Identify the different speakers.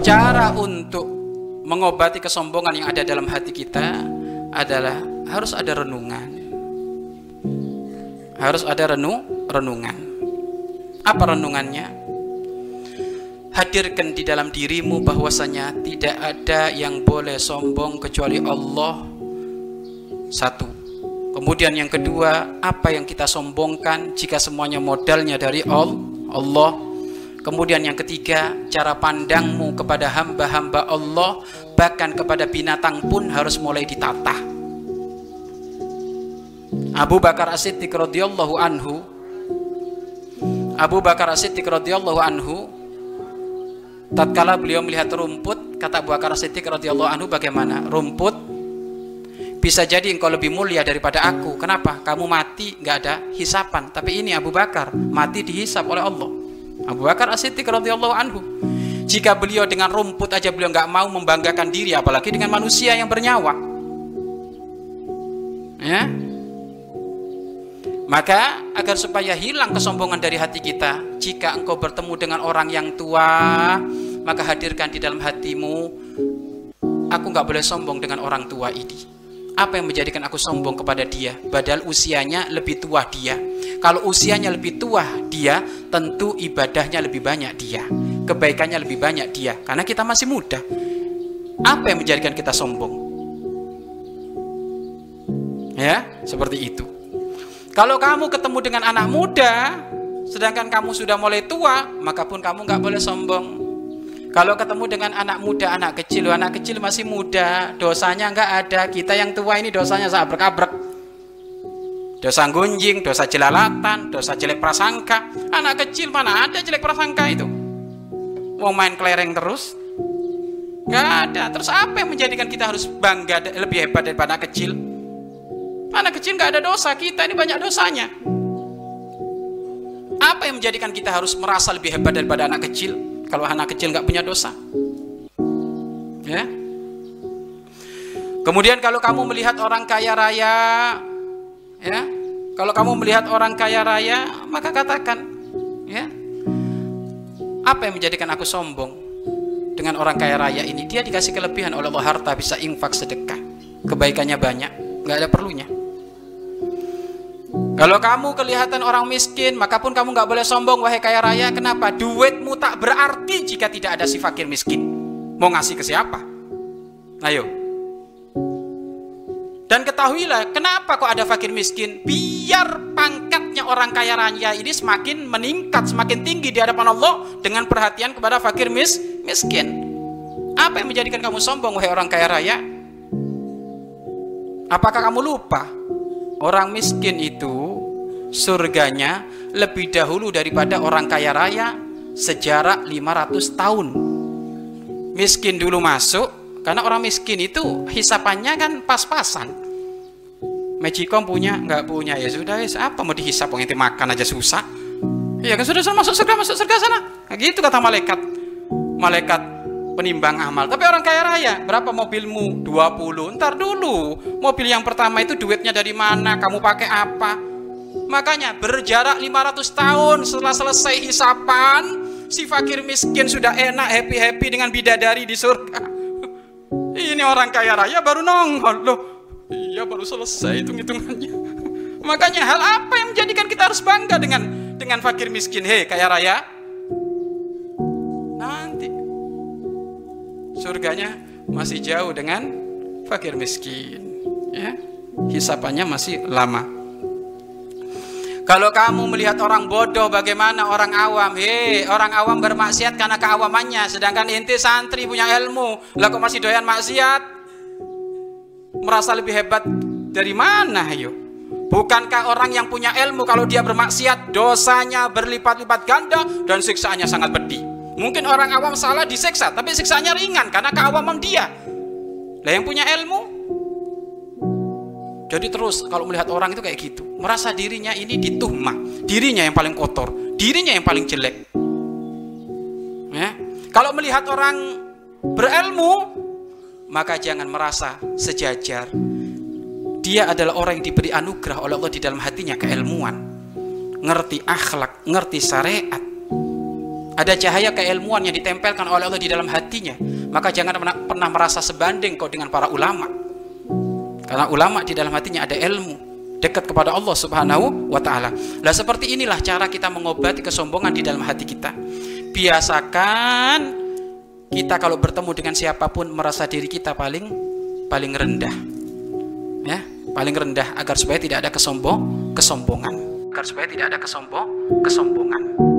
Speaker 1: cara untuk mengobati kesombongan yang ada dalam hati kita adalah harus ada renungan. Harus ada renu renungan. Apa renungannya? Hadirkan di dalam dirimu bahwasanya tidak ada yang boleh sombong kecuali Allah. Satu. Kemudian yang kedua, apa yang kita sombongkan jika semuanya modalnya dari Allah? Kemudian yang ketiga, cara pandangmu kepada hamba-hamba Allah bahkan kepada binatang pun harus mulai ditata. Abu Bakar As-Siddiq radhiyallahu anhu Abu Bakar As-Siddiq radhiyallahu anhu tatkala beliau melihat rumput kata Abu Bakar As-Siddiq radhiyallahu anhu bagaimana? Rumput? Bisa jadi engkau lebih mulia daripada aku. Kenapa? Kamu mati nggak ada hisapan. Tapi ini Abu Bakar mati dihisap oleh Allah Abu Bakar As-Siddiq radhiyallahu anhu jika beliau dengan rumput aja beliau nggak mau membanggakan diri apalagi dengan manusia yang bernyawa ya maka agar supaya hilang kesombongan dari hati kita, jika engkau bertemu dengan orang yang tua, maka hadirkan di dalam hatimu, aku nggak boleh sombong dengan orang tua ini. Apa yang menjadikan aku sombong kepada dia? Padahal usianya lebih tua dia. Kalau usianya lebih tua dia, tentu ibadahnya lebih banyak dia, kebaikannya lebih banyak dia. Karena kita masih muda. Apa yang menjadikan kita sombong? Ya, seperti itu. Kalau kamu ketemu dengan anak muda, sedangkan kamu sudah mulai tua, maka pun kamu nggak boleh sombong. Kalau ketemu dengan anak muda, anak kecil, anak kecil masih muda, dosanya nggak ada. Kita yang tua ini dosanya sabrek-abrek. Dosa gunjing, dosa jelalatan, dosa jelek prasangka. Anak kecil mana ada jelek prasangka itu? Mau main kelereng terus? Nggak ada. Terus apa yang menjadikan kita harus bangga lebih hebat daripada anak kecil? Anak kecil nggak ada dosa, kita ini banyak dosanya. Apa yang menjadikan kita harus merasa lebih hebat daripada anak kecil? Kalau anak kecil nggak punya dosa, ya. Kemudian kalau kamu melihat orang kaya raya, ya, kalau kamu melihat orang kaya raya, maka katakan, ya, apa yang menjadikan aku sombong dengan orang kaya raya ini? Dia dikasih kelebihan oleh Allah harta bisa infak sedekah, kebaikannya banyak, nggak ada perlunya. Kalau kamu kelihatan orang miskin, maka pun kamu nggak boleh sombong, wahai kaya raya. Kenapa? Duitmu tak berarti jika tidak ada si fakir miskin. Mau ngasih ke siapa? Ayo. Dan ketahuilah, kenapa kok ada fakir miskin? Biar pangkatnya orang kaya raya ini semakin meningkat, semakin tinggi di hadapan Allah dengan perhatian kepada fakir mis miskin. Apa yang menjadikan kamu sombong, wahai orang kaya raya? Apakah kamu lupa orang miskin itu surganya lebih dahulu daripada orang kaya raya sejarah 500 tahun miskin dulu masuk karena orang miskin itu hisapannya kan pas-pasan Magicom punya nggak punya ya sudah ya apa mau dihisap yang makan aja susah ya kan sudah masuk surga masuk surga sana nah, gitu kata malaikat malaikat penimbang amal. Tapi orang kaya raya, berapa mobilmu? 20. Ntar dulu, mobil yang pertama itu duitnya dari mana? Kamu pakai apa? Makanya berjarak 500 tahun setelah selesai hisapan, si fakir miskin sudah enak happy-happy dengan bidadari di surga. Ini orang kaya raya baru nongol loh. Iya baru selesai hitung-hitungannya. Makanya hal apa yang menjadikan kita harus bangga dengan dengan fakir miskin? Hei kaya raya, surganya masih jauh dengan fakir miskin ya hisapannya masih lama kalau kamu melihat orang bodoh bagaimana orang awam hei orang awam bermaksiat karena keawamannya sedangkan inti santri punya ilmu lah kok masih doyan maksiat merasa lebih hebat dari mana ayo Bukankah orang yang punya ilmu kalau dia bermaksiat dosanya berlipat-lipat ganda dan siksaannya sangat pedih? Mungkin orang awam salah diseksa, tapi siksanya ringan karena keawaman dia. Lah yang punya ilmu. Jadi terus kalau melihat orang itu kayak gitu, merasa dirinya ini dituhmah, dirinya yang paling kotor, dirinya yang paling jelek. Ya. Kalau melihat orang berilmu, maka jangan merasa sejajar. Dia adalah orang yang diberi anugerah oleh Allah di dalam hatinya keilmuan, ngerti akhlak, ngerti syariat, Ada cahaya keilmuan yang ditempelkan oleh Allah di dalam hatinya. Maka jangan pernah, pernah merasa sebanding kau dengan para ulama. Karena ulama di dalam hatinya ada ilmu dekat kepada Allah Subhanahu wa taala. Lah seperti inilah cara kita mengobati kesombongan di dalam hati kita. Biasakan kita kalau bertemu dengan siapa pun merasa diri kita paling paling rendah. Ya, paling rendah agar supaya tidak ada kesombong kesombongan. Agar supaya tidak ada kesombong kesombongan.